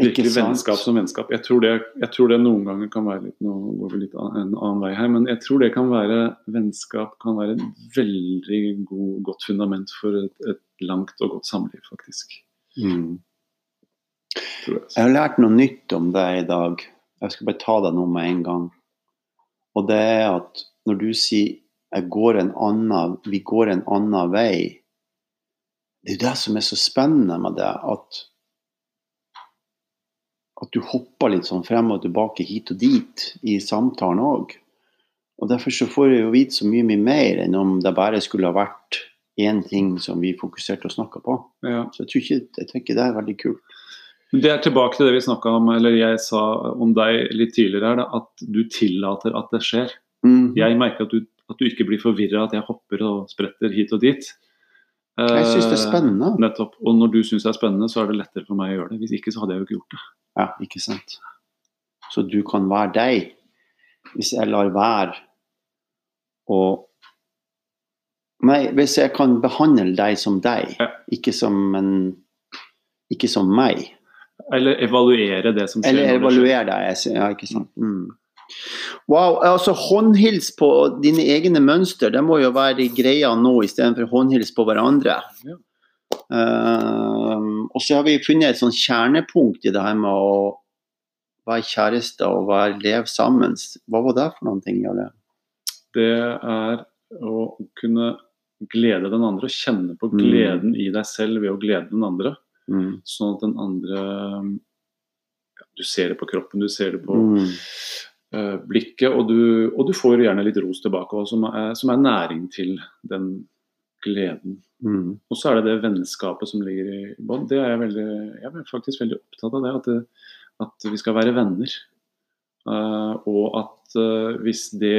Virkelig vennskap som vennskap. Jeg tror, det, jeg tror, det, noen ganger kan være litt Nå går vi litt en annen vei her, men jeg tror det kan være vennskap kan være et veldig god, godt fundament for et, et langt og godt samliv, faktisk. Mm. Jeg. jeg har lært noe nytt om deg i dag. Jeg skal bare ta deg nå med en gang. Og det er at når du sier går annen, 'vi går en annen vei', det er jo det som er så spennende med det. At, at du hopper litt sånn frem og tilbake hit og dit i samtalen òg. Og Derfor så får jeg jo vite så mye, mye mer enn om det bare skulle ha vært én ting som vi fokuserte og snakka på. Ja. Så jeg, tror ikke, jeg tenker det er veldig kult. Det er tilbake til det vi snakka om, eller jeg sa om deg litt tidligere, her, at du tillater at det skjer. Mm. Jeg merker at du, at du ikke blir forvirra, at jeg hopper og spretter hit og dit. Jeg syns det er spennende. Uh, nettopp. Og når du syns det er spennende, så er det lettere for meg å gjøre det. Hvis ikke så hadde jeg jo ikke gjort det. Ja, ikke sant. Så du kan være deg. Hvis jeg lar være å Nei, hvis jeg kan behandle deg som deg, ja. ikke som en Ikke som meg. Eller evaluere det som skjer. Eller evaluere deg, ja, ikke sant. Mm. Wow, altså håndhils på dine egne mønster, det må jo være greia nå istedenfor håndhils på hverandre. Ja. Eh, og så har vi funnet et sånn kjernepunkt i det her med å være kjærester og være leve sammen. Hva var det for noen ting, Jarle? Det er å kunne glede den andre, kjenne på Mm. gleden i deg selv ved å glede den andre. Mm. Sånn at den andre ja, Du ser det på kroppen, du ser det på Mm. Eh, blikket, og du, og du får gjerne litt ros tilbake også, som, er, som er næring til den gleden. Mm. Og så er det det vennskapet som ligger i bånn. Det er jeg veldig Jeg er faktisk veldig opptatt av det. At, det, at vi skal være venner. Uh, og at uh, hvis det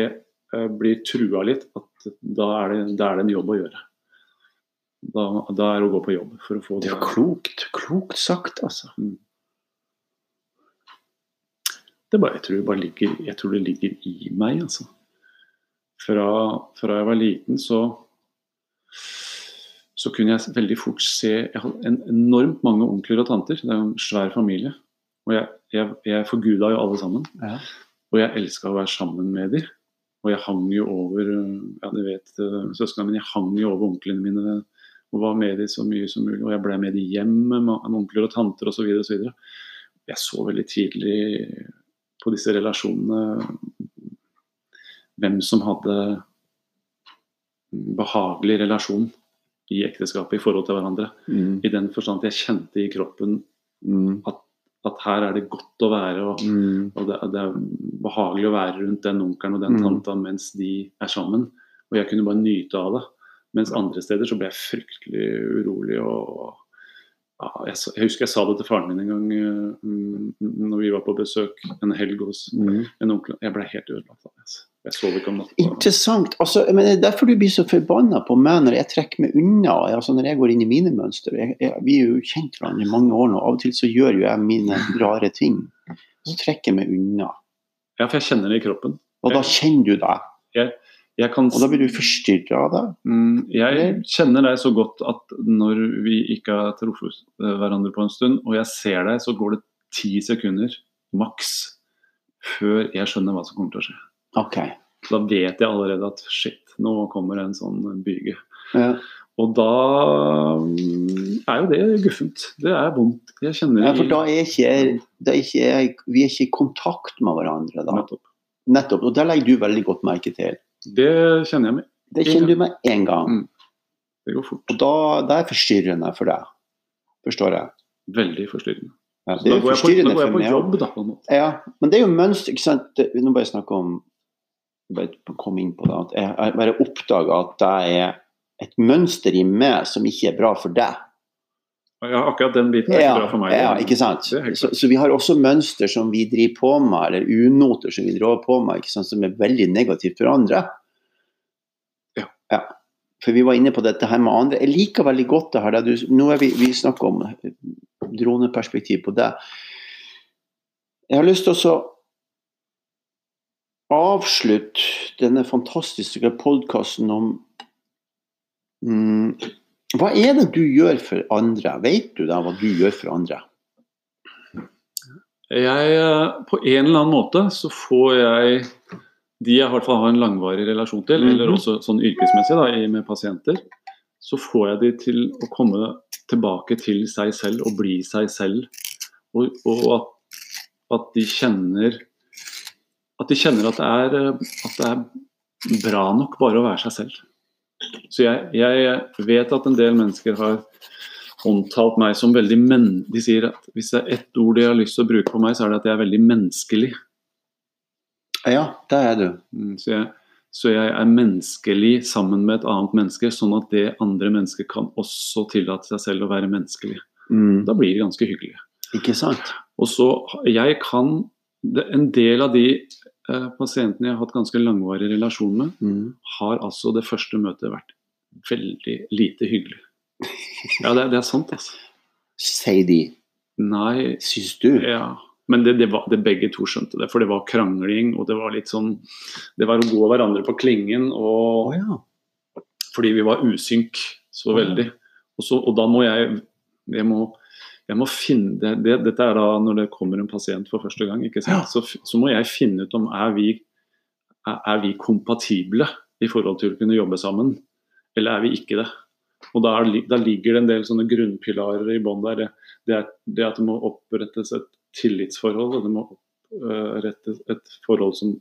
uh, blir trua litt, at da er, det, da er det en jobb å gjøre. Da, da er det å gå på jobb for å få Det er klokt. Klokt sagt, altså. det bare, jeg, tror ligger, jeg tror det ligger i meg, altså. Fra, fra jeg var liten, så så kunne jeg veldig fort se Jeg hadde en enormt mange onkler og tanter. Det er jo en svær familie. Og jeg, jeg, jeg forguda jo alle sammen. Ja. Og jeg elska å være sammen med dem. Og jeg hang jo over ja, du vet uh, søsknene mine, jeg hang jo over onklene mine og var med dem så mye som mulig. Og jeg ble med dem hjem med onkler og tanter osv. Jeg så veldig tidlig på disse relasjonene hvem som hadde behagelig relasjon i ekteskapet i forhold til hverandre. Mm. I den forstand at jeg kjente i kroppen Mm. at her er det godt å være. og Mm. og det, det er behagelig å være rundt den onkelen og den Mm. tanta mens de er sammen. Og jeg kunne bare nyte av det. Mens andre steder så ble jeg fryktelig urolig og jeg, husker jeg sa det til faren min en gang eh, mm, når vi var på besøk en helg hos Mm. en onkel. Jeg ble helt ødelagt av det. altså. Jeg sov ikke om natta. Interessant. Altså, men det er derfor du blir så forbanna på meg når jeg trekker meg unna. Altså, når jeg går inn i mine mønster. Jeg, jeg, vi er jo kjent hverandre i mange år nå. Av og til så gjør jo jeg mine rare ting. Så trekker jeg meg unna. Ja, for jeg kjenner det i kroppen. Og da kjenner du deg. Jeg kan Og da blir du forstyrra av det. Mm, Jeg kjenner deg så godt at når vi ikke har truffet hverandre på en stund, og jeg ser deg, så går det ti sekunder maks før jeg skjønner hva som kommer til å skje. Ok. Da vet jeg allerede at shit, nå kommer en sånn byge. Ja. Og da mm, er jo det guffent. Det er vondt. Jeg kjenner Ja, for da er ikke, da er ikke vi er ikke i kontakt med hverandre da. Nettopp. Nettopp. Og det legger du veldig godt merke til. Det kjenner jeg med. Det kjenner du med en gang. Mm. Det går fort. Og da det er forstyrrende for deg. Forstår jeg. Veldig forstyrrende. Ja, det er da går jeg på, går jeg på jobb, da. på. Ja, men det er jo mønster, ikke sant. Nå bare snakke om bare kom inn på det, at jeg bare oppdaga at det er et mønster i meg som ikke er bra for deg. Ja, akkurat den biten er ikke bra for meg. ja, ikke sant? Så, så vi har også mønster som vi driver på med, eller unoter som vi drar på med, ikke sant? som er veldig negativt for andre. Ja. ja. For vi var inne på dette her med andre. Jeg liker veldig godt det her. det Du, nå er vi, vi snakker om droneperspektiv på det. Jeg har lyst til å avslutte denne fantastiske podkasten om mm, Hva er det du gjør for andre? Vet du da hva du gjør for andre? Jeg, eh, på en eller annen måte så får jeg de jeg i hvert fall har en langvarig relasjon til, Mhm. eller også sånn yrkesmessig da, med pasienter, så får jeg de til å komme tilbake til seg selv og bli seg selv. Og, og at, at de kjenner at de kjenner at det, er, eh, at det er bra nok bare å være seg selv. Så jeg, jeg vet at en del mennesker har omtalt meg som veldig men... De sier at hvis det er ett ord de har lyst til å bruke på meg, så er det at jeg er veldig menneskelig. Ja, det er du. Mm, Så jeg, så jeg er menneskelig sammen med et annet menneske, sånn at det andre mennesket kan også tillate seg selv å være menneskelig. Mm. Da blir det ganske hyggelig. Ikke sant? Og så jeg kan En del av de pasientene jeg har hatt ganske langvarig relasjon med, Mm. har altså det første møtet vært veldig lite hyggelig. Ja, det, det er sant, altså. Sier de. Nei, Syns du? Ja, men det, det var, det begge to skjønte det. For det var krangling, og det var litt sånn Det var å gå hverandre på klingen, og og ja. fordi vi var usynk så Å, ja. veldig. Og, så, og da må jeg jeg må, jeg må finne det, det, Dette er da når det kommer en pasient for første gang. ikke sant? Ja. Så, så må jeg finne ut om er vi er, er vi kompatible i forhold til å kunne jobbe sammen, eller er vi ikke det. Og da, da ligger det en del sånne grunnpilarer i bånn der. Det, det, er, det at det må opprettes et tillitsforhold, og det må opprettes et forhold som,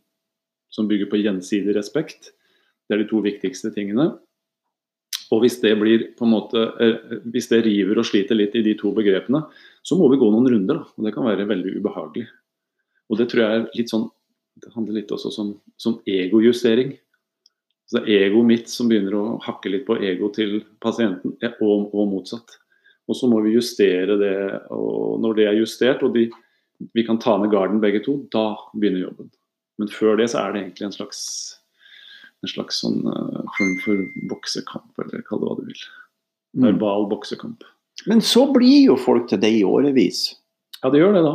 som bygger på gjensidig respekt. Det er de to viktigste tingene. Og hvis det blir måte, eh, hvis det river og sliter litt i de to begrepene, så må vi gå noen runder. Da. Og det kan være veldig ubehagelig. Og det tror jeg er litt sånn Det handler litt også som, som egojustering. Så det er egoet mitt som begynner å hakke litt på ego til pasienten, eh, og, og motsatt. Og så må vi justere det, og når det er justert, og de, vi kan ta ned garden begge to, da begynner jobben. Men før det så er det egentlig en slags en slags sånn uh, form for boksekamp, eller kall det hva du vil. Mm. Verbal boksekamp. Men så blir jo folk til deg i årevis. Ja, det gjør det, da.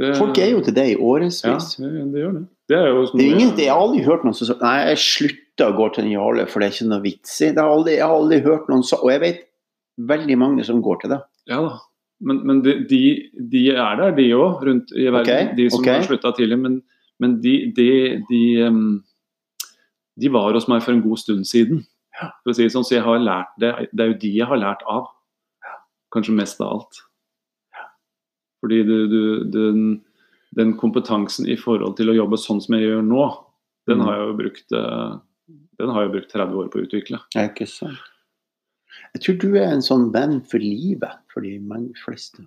Det, Folk er jo til deg i Ja, årevis. det, det gjør det. Det er jo Det er ingen, jeg har aldri hørt noen som sier Nei, jeg slutta å gå til den Jarle, for det er ikke noe vits i. Det har aldri, jeg har aldri hørt noen så Og jeg vet veldig mange som går til det. Ja da. Men, men de, de, de er der, de òg, rundt i verden. Okay, De som okay. har slutta tidlig. Men, men de, de, de, em, de var hos meg for en god stund siden. For å si det sånn, så jeg har lært det. Det er jo de jeg har lært av. Kanskje mest av alt. Fordi du, du, den, den kompetansen i forhold til å jobbe sånn som jeg gjør nå, den Mm. har jeg jo brukt, eh, den har jeg brukt 30 år på å utvikle. Ja, ikke sant. Jeg tror du er en sånn venn for livet for de fleste.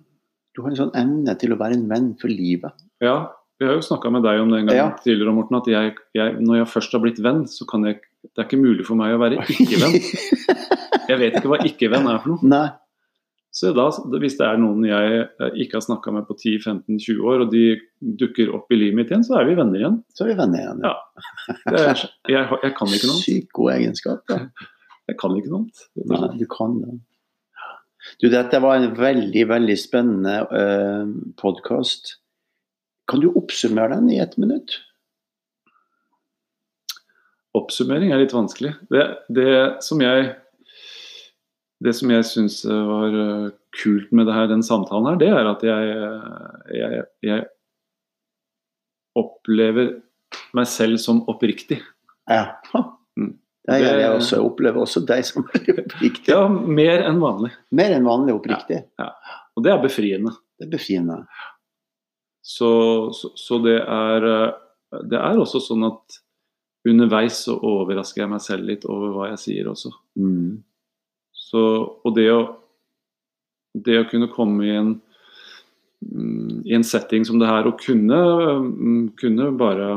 Du har en sånn evne til å være en venn for livet. Ja, vi har jo snakka med deg om det en gang Ja. tidligere, Morten, at jeg, jeg, når jeg først har blitt venn, så kan jeg Det er ikke mulig for meg å være ikke-venn. Jeg vet ikke hva ikke-venn er for noe. Nei. Så da, hvis det er noen jeg eh, ikke har snakka med på 10-15-20 år, og de dukker opp i livet mitt igjen, så er vi venner igjen. Så er vi venner igjen. Ja. Det er, jeg, jeg kan ikke noe. Sykt god egenskap. Ja. Jeg kan ikke noe annet. Nei, du kan det. Du, dette var en veldig, veldig spennende uh, podkast. Kan du oppsummere den i ett minutt? Oppsummering er litt vanskelig. Det, det som jeg det som jeg syns var eh, kult med det her, den samtalen her, det er at jeg, eh, jeg, jeg opplever meg selv som oppriktig. Ja. Mm. Det gjør jeg også. Jeg opplever også deg som oppriktig. Ja, mer enn vanlig. Mer enn vanlig oppriktig. Og det er befriende. Det er befriende. Så, så, så det er eh, Det er også sånn at underveis så overrasker jeg meg selv litt over hva jeg sier også. Mm. Så, og det å, det å kunne komme i en, mm, i en setting som det her, og kunne, mm, kunne bare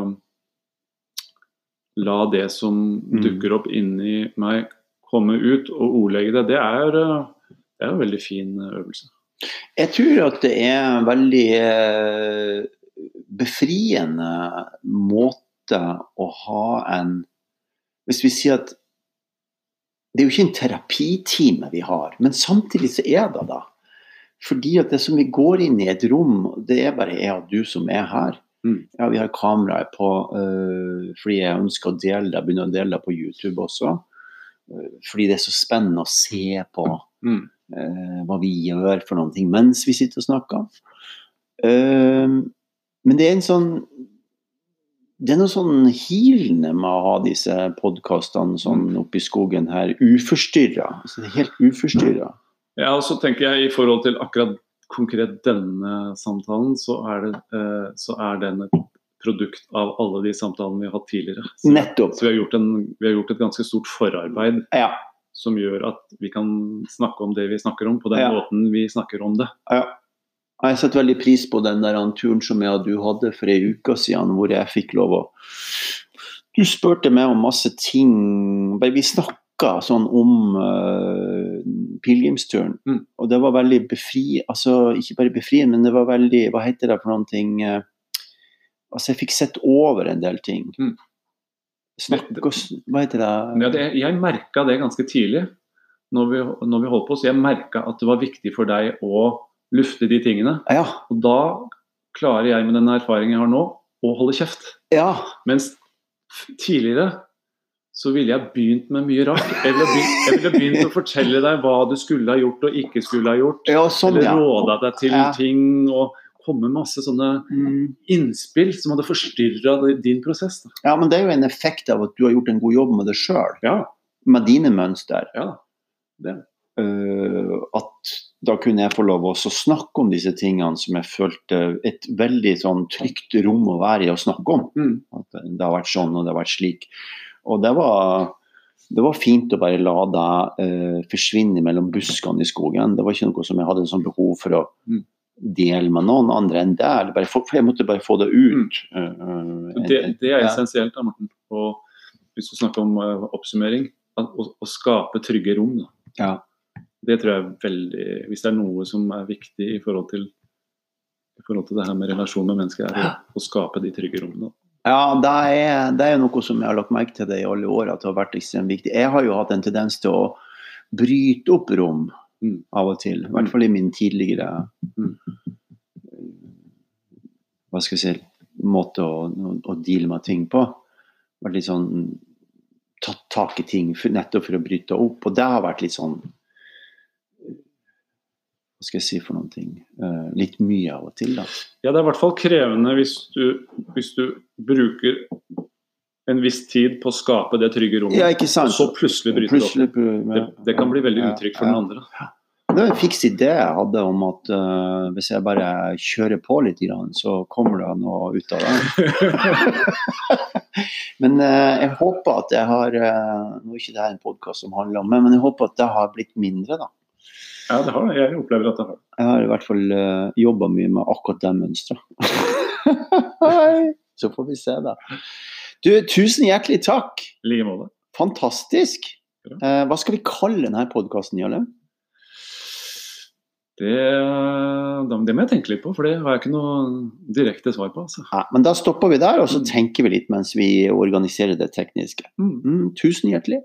la det som Mm. dukker opp inni meg, komme ut og ordlegge det, det er, eh, det er en veldig fin øvelse. Jeg tror at det er en veldig eh, befriende måte å ha en Hvis vi sier at det er jo ikke en terapitime vi har, men samtidig så er det da. Fordi at det som vi går inn i et rom, det er bare jeg og du som er her. Mm. Ja, vi har kameraet på øh, fordi jeg ønsker å dele det, begynne å dele det på YouTube også. Øh, fordi det er så spennende å se på Mm. Eh, hva vi gjør for noen ting mens vi sitter og snakker. Eh, men det er en sånn det er noe sånn healende med å ha disse podkastene sånn i skogen her, uforstyrra. Altså, helt uforstyrra. Ja, og så tenker jeg i forhold til akkurat konkret denne samtalen, så er, det, eh, så er den et produkt av alle de samtalene vi har hatt tidligere. Så, Nettopp. så vi, har gjort en, vi har gjort et ganske stort forarbeid Ja. Som gjør at vi kan snakke om det vi snakker om, på den Ja. måten vi snakker om det. ja. Jeg setter veldig pris på den der turen som jeg og du hadde for ei uke siden, hvor jeg fikk lov å Du spurte meg om masse ting. Vi snakka sånn om uh, pilegrimsturen. Mm. Og det var veldig befri... Altså ikke bare befriende, men det var veldig Hva heter det for noen ting? Uh, altså, jeg fikk sett over en del ting. Mm. Snakk og Hva heter det? Ja, det jeg merka det ganske tidlig når vi, når vi holdt på, så jeg merka at det var viktig for deg å lufte de tingene. Ja. Og da klarer jeg med den erfaringen jeg har nå, å holde kjeft. ja. Mens tidligere så ville jeg begynt med mye rart. Jeg ville begynt, jeg ville begynt å fortelle deg hva du skulle ha gjort og ikke skulle ha gjort. ja, sånn, Eller råda deg til ting og komme masse sånne Mm. innspill som hadde forstyrra din prosess. Da. ja, men det er jo en effekt av at du har gjort en god jobb med det sjøl. Ja, Med dine mønster. ja. Det. Uh, at da kunne jeg få lov å snakke om disse tingene som jeg følte et veldig sånn trygt rom å være i å snakke om. Mm. At det har vært sånn og det har vært slik. Og det var, det var fint å bare la deg uh, forsvinne mellom buskene i skogen. Det var ikke noe som jeg hadde sånn behov for å Mm. Dele med noen andre enn deg. jeg måtte bare få det ut. Mm. eh, Det, det er essensielt, da, Morten. Og hvis du snakker om eh, oppsummering, at, å, å skape trygge rom. Ja. Det tror jeg er veldig Hvis det er noe som er viktig i forhold til, i forhold til det her med relasjon med mennesker, er det å skape de trygge rommene. Ja, det er, det er noe som jeg har lagt merke til det i alle år, at det har vært ekstremt viktig. Jeg har jo hatt en tendens til å bryte opp rom Mm. av og til. I hvert fall i min tidligere Mm. Hva skal jeg si måte å, å, å deale med ting på. Vært litt sånn tatt tak i ting for, nettopp for å bryte opp. Og det har vært litt sånn Hva skal jeg si for noen ting? Uh, litt mye av og til, da. Ja, det er i hvert fall krevende hvis du, hvis du bruker en viss tid på å skape det trygge rommet, Ja, og så plutselig bryter det opp. Det, det kan bli veldig Ja, utrygt for ja. den andre. Var en fiks idé jeg hadde om at uh, hvis jeg bare kjører på litt, så kommer det noe ut av det. men uh, jeg håper at jeg har uh, Nå er ikke det her en podkast som handler om meg, men jeg håper at det har blitt mindre, da. Ja, det har det. Jeg opplever at det har det. Jeg har i hvert fall uh, jobba mye med akkurat det mønsteret. så får vi se, da. Du, tusen hjertelig takk. I like måte. Fantastisk. Hva skal vi kalle denne podkasten, Jarle? Det, det må jeg tenke litt på, for det har jeg ikke noe direkte svar på. Altså. Ja, men da stopper vi der, og så tenker vi litt mens vi organiserer det tekniske. Mm. Mm, tusen hjertelig.